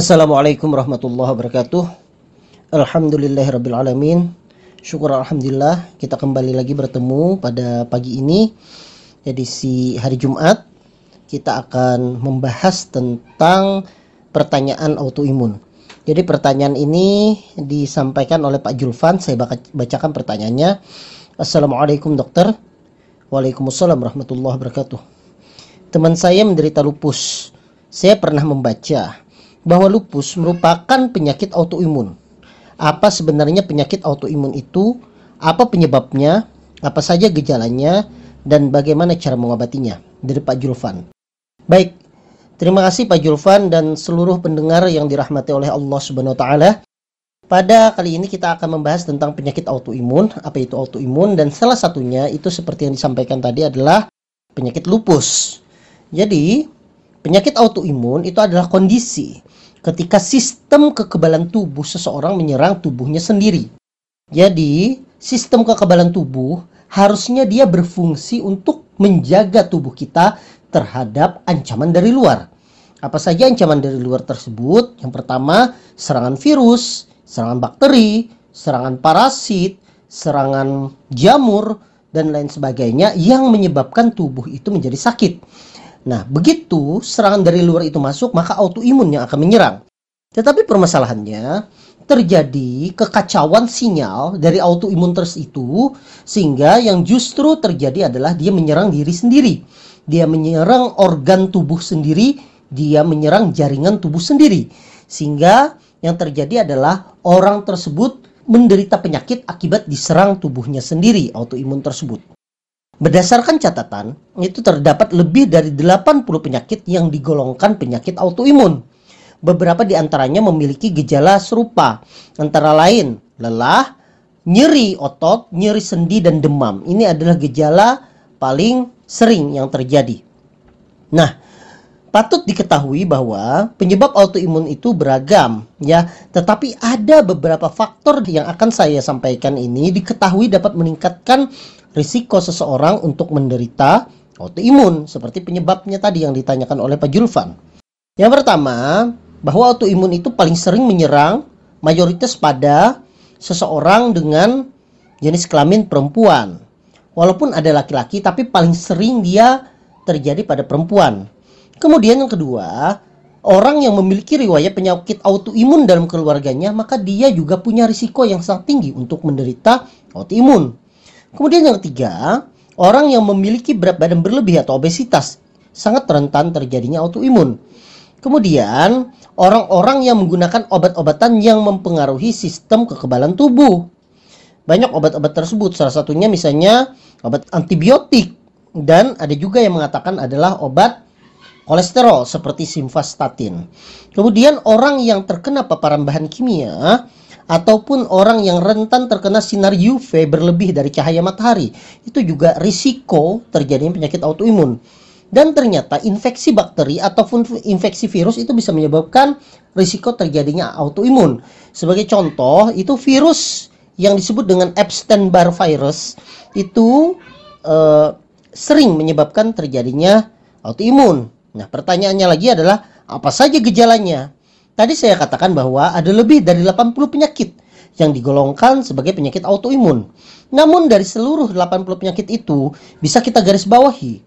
Assalamualaikum warahmatullahi wabarakatuh. Alhamdulillahirrabbilalamin Syukur Alhamdulillah kita kembali lagi bertemu pada pagi ini Edisi hari Jumat. Kita akan membahas tentang pertanyaan autoimun. Jadi pertanyaan ini disampaikan oleh Pak Julfan Saya bacakan pertanyaannya. Assalamualaikum dokter. Waalaikumsalam warahmatullahi wabarakatuh. Teman saya menderita lupus. Saya pernah membaca bahwa lupus merupakan penyakit autoimun. Apa sebenarnya penyakit autoimun itu? Apa penyebabnya? Apa saja gejalanya? Dan bagaimana cara mengobatinya? Dari Pak Julfan. Baik, terima kasih Pak Julfan dan seluruh pendengar yang dirahmati oleh Allah Subhanahu taala. Pada kali ini kita akan membahas tentang penyakit autoimun, apa itu autoimun dan salah satunya itu seperti yang disampaikan tadi adalah penyakit lupus. Jadi, penyakit autoimun itu adalah kondisi ketika sistem kekebalan tubuh seseorang menyerang tubuhnya sendiri. Jadi, sistem kekebalan tubuh harusnya dia berfungsi untuk menjaga tubuh kita terhadap ancaman dari luar. Apa saja ancaman dari luar tersebut? Yang pertama, serangan virus, serangan bakteri, serangan parasit, serangan jamur, dan lain sebagainya yang menyebabkan tubuh itu menjadi sakit. Nah, begitu serangan dari luar itu masuk, maka autoimun yang akan menyerang. Tetapi permasalahannya terjadi kekacauan sinyal dari autoimun terus itu sehingga yang justru terjadi adalah dia menyerang diri sendiri. Dia menyerang organ tubuh sendiri, dia menyerang jaringan tubuh sendiri. Sehingga yang terjadi adalah orang tersebut menderita penyakit akibat diserang tubuhnya sendiri autoimun tersebut. Berdasarkan catatan, itu terdapat lebih dari 80 penyakit yang digolongkan penyakit autoimun. Beberapa di antaranya memiliki gejala serupa, antara lain lelah, nyeri otot, nyeri sendi, dan demam. Ini adalah gejala paling sering yang terjadi. Nah, patut diketahui bahwa penyebab autoimun itu beragam ya, tetapi ada beberapa faktor yang akan saya sampaikan ini diketahui dapat meningkatkan risiko seseorang untuk menderita autoimun seperti penyebabnya tadi yang ditanyakan oleh Pak Julfan. Yang pertama, bahwa autoimun itu paling sering menyerang mayoritas pada seseorang dengan jenis kelamin perempuan. Walaupun ada laki-laki tapi paling sering dia terjadi pada perempuan. Kemudian yang kedua, orang yang memiliki riwayat penyakit autoimun dalam keluarganya, maka dia juga punya risiko yang sangat tinggi untuk menderita autoimun. Kemudian yang ketiga, orang yang memiliki berat badan berlebih atau obesitas sangat rentan terjadinya autoimun. Kemudian, orang-orang yang menggunakan obat-obatan yang mempengaruhi sistem kekebalan tubuh. Banyak obat-obat tersebut, salah satunya misalnya obat antibiotik dan ada juga yang mengatakan adalah obat kolesterol seperti simvastatin. Kemudian orang yang terkena paparan bahan kimia ataupun orang yang rentan terkena sinar UV berlebih dari cahaya matahari itu juga risiko terjadinya penyakit autoimun dan ternyata infeksi bakteri ataupun infeksi virus itu bisa menyebabkan risiko terjadinya autoimun sebagai contoh itu virus yang disebut dengan Epstein-Barr virus itu uh, sering menyebabkan terjadinya autoimun. Nah, pertanyaannya lagi adalah apa saja gejalanya? Tadi saya katakan bahwa ada lebih dari 80 penyakit yang digolongkan sebagai penyakit autoimun. Namun dari seluruh 80 penyakit itu bisa kita garis bawahi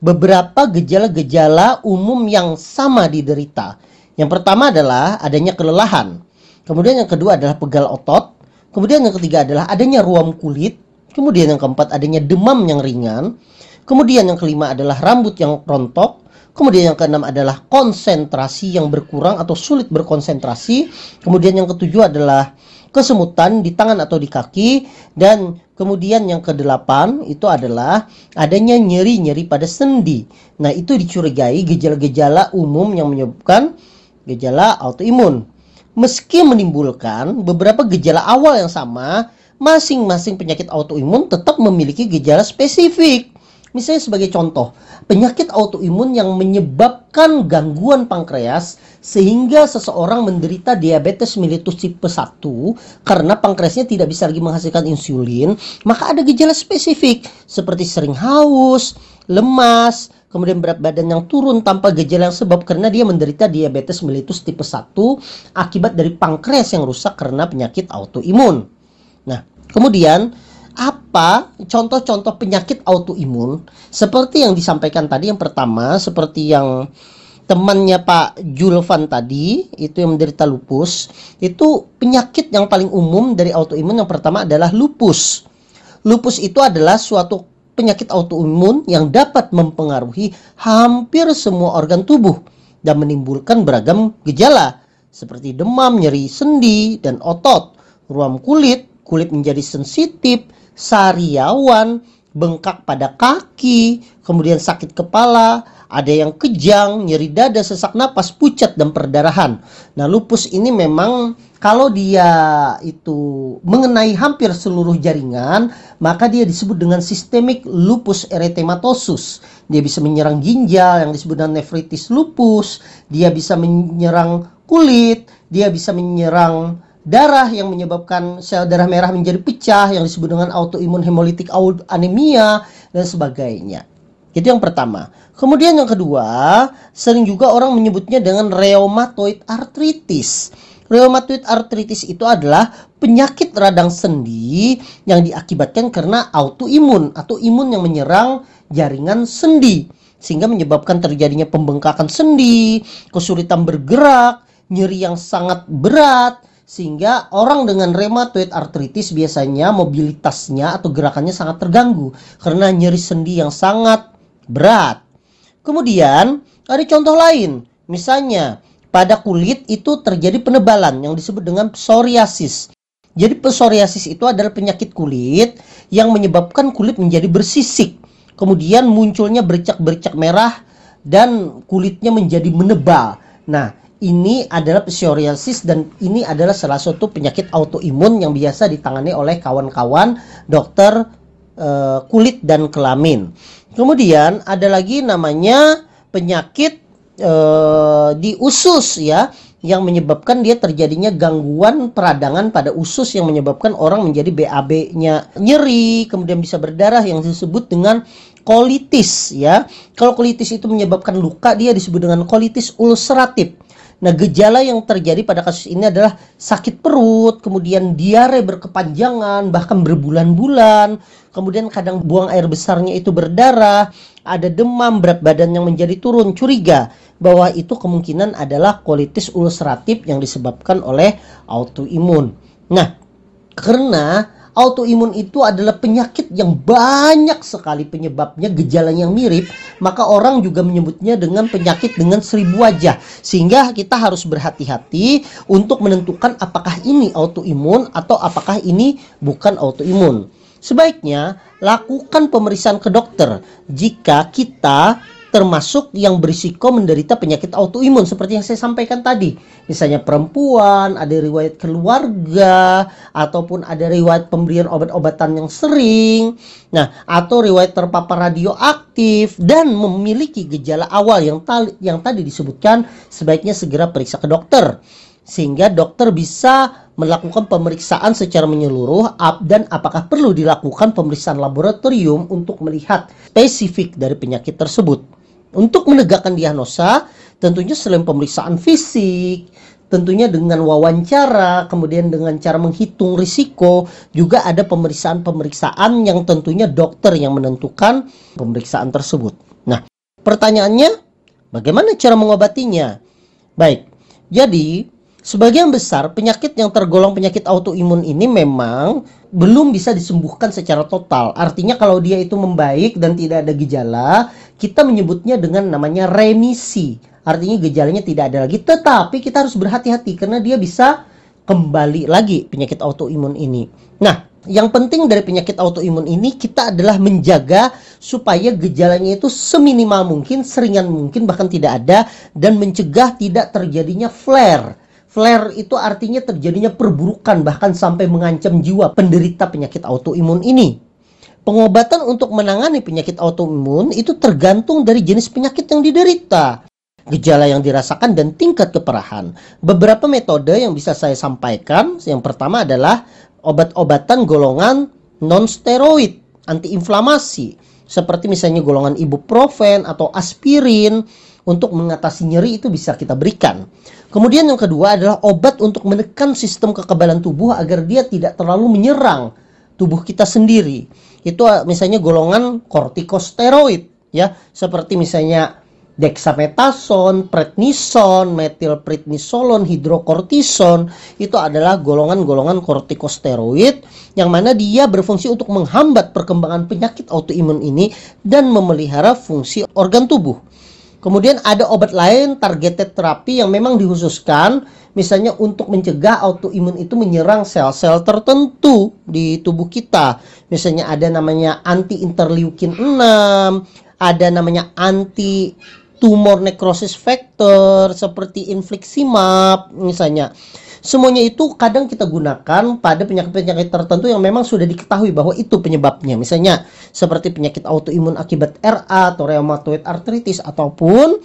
beberapa gejala-gejala umum yang sama diderita. Yang pertama adalah adanya kelelahan. Kemudian yang kedua adalah pegal otot. Kemudian yang ketiga adalah adanya ruam kulit. Kemudian yang keempat adanya demam yang ringan. Kemudian yang kelima adalah rambut yang rontok. Kemudian yang keenam adalah konsentrasi yang berkurang atau sulit berkonsentrasi. Kemudian yang ketujuh adalah kesemutan di tangan atau di kaki dan kemudian yang kedelapan itu adalah adanya nyeri-nyeri pada sendi. Nah, itu dicurigai gejala-gejala umum yang menyebabkan gejala autoimun. Meski menimbulkan beberapa gejala awal yang sama, masing-masing penyakit autoimun tetap memiliki gejala spesifik Misalnya sebagai contoh, penyakit autoimun yang menyebabkan gangguan pankreas sehingga seseorang menderita diabetes mellitus tipe 1 karena pankreasnya tidak bisa lagi menghasilkan insulin, maka ada gejala spesifik seperti sering haus, lemas, kemudian berat badan yang turun tanpa gejala yang sebab karena dia menderita diabetes mellitus tipe 1 akibat dari pankreas yang rusak karena penyakit autoimun. Nah, kemudian apa contoh-contoh penyakit autoimun? Seperti yang disampaikan tadi yang pertama seperti yang temannya Pak Julvan tadi itu yang menderita lupus itu penyakit yang paling umum dari autoimun yang pertama adalah lupus. Lupus itu adalah suatu penyakit autoimun yang dapat mempengaruhi hampir semua organ tubuh dan menimbulkan beragam gejala seperti demam, nyeri sendi dan otot, ruam kulit, kulit menjadi sensitif, sariawan, bengkak pada kaki, kemudian sakit kepala, ada yang kejang, nyeri dada, sesak napas, pucat dan perdarahan. Nah, lupus ini memang kalau dia itu mengenai hampir seluruh jaringan, maka dia disebut dengan sistemik lupus erythematosus. Dia bisa menyerang ginjal yang disebut dengan nefritis lupus, dia bisa menyerang kulit, dia bisa menyerang darah yang menyebabkan sel darah merah menjadi pecah yang disebut dengan autoimun hemolitik anemia dan sebagainya. Itu yang pertama. Kemudian yang kedua, sering juga orang menyebutnya dengan rheumatoid arthritis. Rheumatoid arthritis itu adalah penyakit radang sendi yang diakibatkan karena autoimun atau imun yang menyerang jaringan sendi sehingga menyebabkan terjadinya pembengkakan sendi, kesulitan bergerak, nyeri yang sangat berat, sehingga orang dengan rheumatoid arthritis biasanya mobilitasnya atau gerakannya sangat terganggu karena nyeri sendi yang sangat berat. Kemudian ada contoh lain, misalnya pada kulit itu terjadi penebalan yang disebut dengan psoriasis. Jadi psoriasis itu adalah penyakit kulit yang menyebabkan kulit menjadi bersisik. Kemudian munculnya bercak-bercak merah dan kulitnya menjadi menebal. Nah, ini adalah psoriasis dan ini adalah salah satu penyakit autoimun yang biasa ditangani oleh kawan-kawan dokter uh, kulit dan kelamin. Kemudian ada lagi namanya penyakit uh, di usus ya yang menyebabkan dia terjadinya gangguan peradangan pada usus yang menyebabkan orang menjadi BAB-nya nyeri, kemudian bisa berdarah yang disebut dengan kolitis ya. Kalau kolitis itu menyebabkan luka dia disebut dengan kolitis ulceratif. Nah, gejala yang terjadi pada kasus ini adalah sakit perut, kemudian diare berkepanjangan, bahkan berbulan-bulan, kemudian kadang buang air besarnya itu berdarah, ada demam, berat badan yang menjadi turun, curiga bahwa itu kemungkinan adalah kolitis ulceratif yang disebabkan oleh autoimun. Nah, karena autoimun itu adalah penyakit yang banyak sekali penyebabnya, gejalanya yang mirip, maka orang juga menyebutnya dengan penyakit dengan seribu wajah. Sehingga kita harus berhati-hati untuk menentukan apakah ini autoimun atau apakah ini bukan autoimun. Sebaiknya lakukan pemeriksaan ke dokter jika kita termasuk yang berisiko menderita penyakit autoimun seperti yang saya sampaikan tadi. Misalnya perempuan, ada riwayat keluarga, ataupun ada riwayat pemberian obat-obatan yang sering, nah atau riwayat terpapar radioaktif dan memiliki gejala awal yang, yang tadi disebutkan, sebaiknya segera periksa ke dokter sehingga dokter bisa melakukan pemeriksaan secara menyeluruh dan apakah perlu dilakukan pemeriksaan laboratorium untuk melihat spesifik dari penyakit tersebut. Untuk menegakkan diagnosa, tentunya selain pemeriksaan fisik, tentunya dengan wawancara, kemudian dengan cara menghitung risiko, juga ada pemeriksaan-pemeriksaan yang tentunya dokter yang menentukan pemeriksaan tersebut. Nah, pertanyaannya, bagaimana cara mengobatinya? Baik, jadi Sebagian besar penyakit yang tergolong penyakit autoimun ini memang belum bisa disembuhkan secara total. Artinya kalau dia itu membaik dan tidak ada gejala, kita menyebutnya dengan namanya remisi. Artinya gejalanya tidak ada lagi, tetapi kita harus berhati-hati karena dia bisa kembali lagi penyakit autoimun ini. Nah, yang penting dari penyakit autoimun ini kita adalah menjaga supaya gejalanya itu seminimal mungkin, seringan mungkin bahkan tidak ada dan mencegah tidak terjadinya flare Flare itu artinya terjadinya perburukan bahkan sampai mengancam jiwa penderita penyakit autoimun ini. Pengobatan untuk menangani penyakit autoimun itu tergantung dari jenis penyakit yang diderita, gejala yang dirasakan dan tingkat keparahan. Beberapa metode yang bisa saya sampaikan, yang pertama adalah obat-obatan golongan non-steroid, antiinflamasi, seperti misalnya golongan ibuprofen atau aspirin untuk mengatasi nyeri itu bisa kita berikan. Kemudian yang kedua adalah obat untuk menekan sistem kekebalan tubuh agar dia tidak terlalu menyerang tubuh kita sendiri. Itu uh, misalnya golongan kortikosteroid ya, seperti misalnya dexamethasone, prednison, metilprednisolon, hidrokortison itu adalah golongan-golongan kortikosteroid yang mana dia berfungsi untuk menghambat perkembangan penyakit autoimun ini dan memelihara fungsi organ tubuh. Kemudian ada obat lain targeted terapi yang memang dikhususkan misalnya untuk mencegah autoimun itu menyerang sel-sel tertentu di tubuh kita. Misalnya ada namanya anti interleukin 6, ada namanya anti tumor necrosis factor seperti infliximab misalnya. Semuanya itu kadang kita gunakan pada penyakit-penyakit tertentu yang memang sudah diketahui bahwa itu penyebabnya. Misalnya seperti penyakit autoimun akibat RA atau rheumatoid arthritis ataupun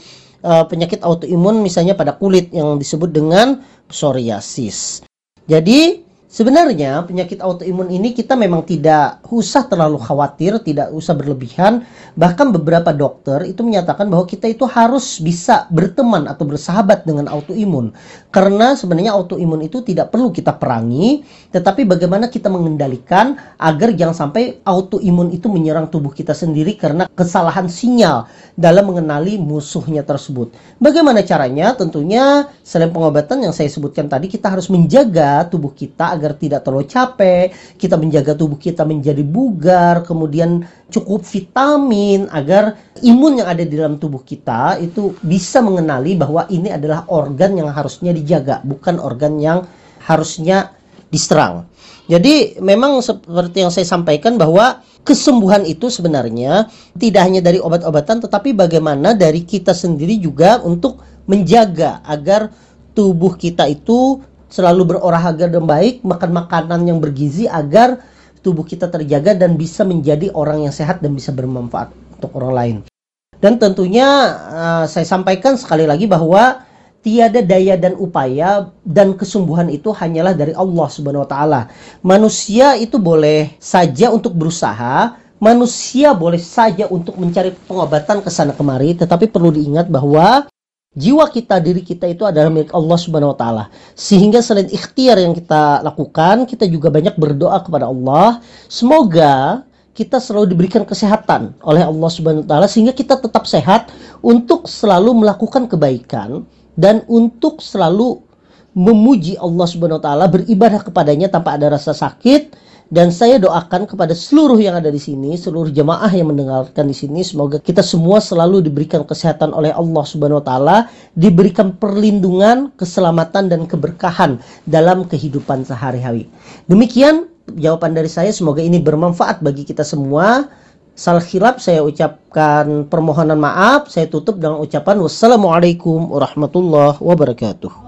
uh, penyakit autoimun misalnya pada kulit yang disebut dengan psoriasis. Jadi Sebenarnya penyakit autoimun ini kita memang tidak usah terlalu khawatir, tidak usah berlebihan. Bahkan beberapa dokter itu menyatakan bahwa kita itu harus bisa berteman atau bersahabat dengan autoimun. Karena sebenarnya autoimun itu tidak perlu kita perangi, tetapi bagaimana kita mengendalikan agar jangan sampai autoimun itu menyerang tubuh kita sendiri karena kesalahan sinyal dalam mengenali musuhnya tersebut. Bagaimana caranya? Tentunya selain pengobatan yang saya sebutkan tadi, kita harus menjaga tubuh kita agar agar tidak terlalu capek, kita menjaga tubuh kita menjadi bugar, kemudian cukup vitamin agar imun yang ada di dalam tubuh kita itu bisa mengenali bahwa ini adalah organ yang harusnya dijaga, bukan organ yang harusnya diserang. Jadi memang seperti yang saya sampaikan bahwa kesembuhan itu sebenarnya tidak hanya dari obat-obatan tetapi bagaimana dari kita sendiri juga untuk menjaga agar tubuh kita itu selalu berolahraga dan baik, makan makanan yang bergizi agar tubuh kita terjaga dan bisa menjadi orang yang sehat dan bisa bermanfaat untuk orang lain. Dan tentunya uh, saya sampaikan sekali lagi bahwa tiada daya dan upaya dan kesembuhan itu hanyalah dari Allah Subhanahu wa taala. Manusia itu boleh saja untuk berusaha, manusia boleh saja untuk mencari pengobatan ke sana kemari, tetapi perlu diingat bahwa jiwa kita, diri kita itu adalah milik Allah Subhanahu wa taala. Sehingga selain ikhtiar yang kita lakukan, kita juga banyak berdoa kepada Allah, semoga kita selalu diberikan kesehatan oleh Allah Subhanahu wa taala sehingga kita tetap sehat untuk selalu melakukan kebaikan dan untuk selalu memuji Allah Subhanahu wa taala, beribadah kepadanya tanpa ada rasa sakit dan saya doakan kepada seluruh yang ada di sini, seluruh jemaah yang mendengarkan di sini, semoga kita semua selalu diberikan kesehatan oleh Allah Subhanahu wa taala, diberikan perlindungan, keselamatan dan keberkahan dalam kehidupan sehari-hari. Demikian jawaban dari saya, semoga ini bermanfaat bagi kita semua. Salah khilaf saya ucapkan permohonan maaf, saya tutup dengan ucapan wassalamualaikum warahmatullahi wabarakatuh.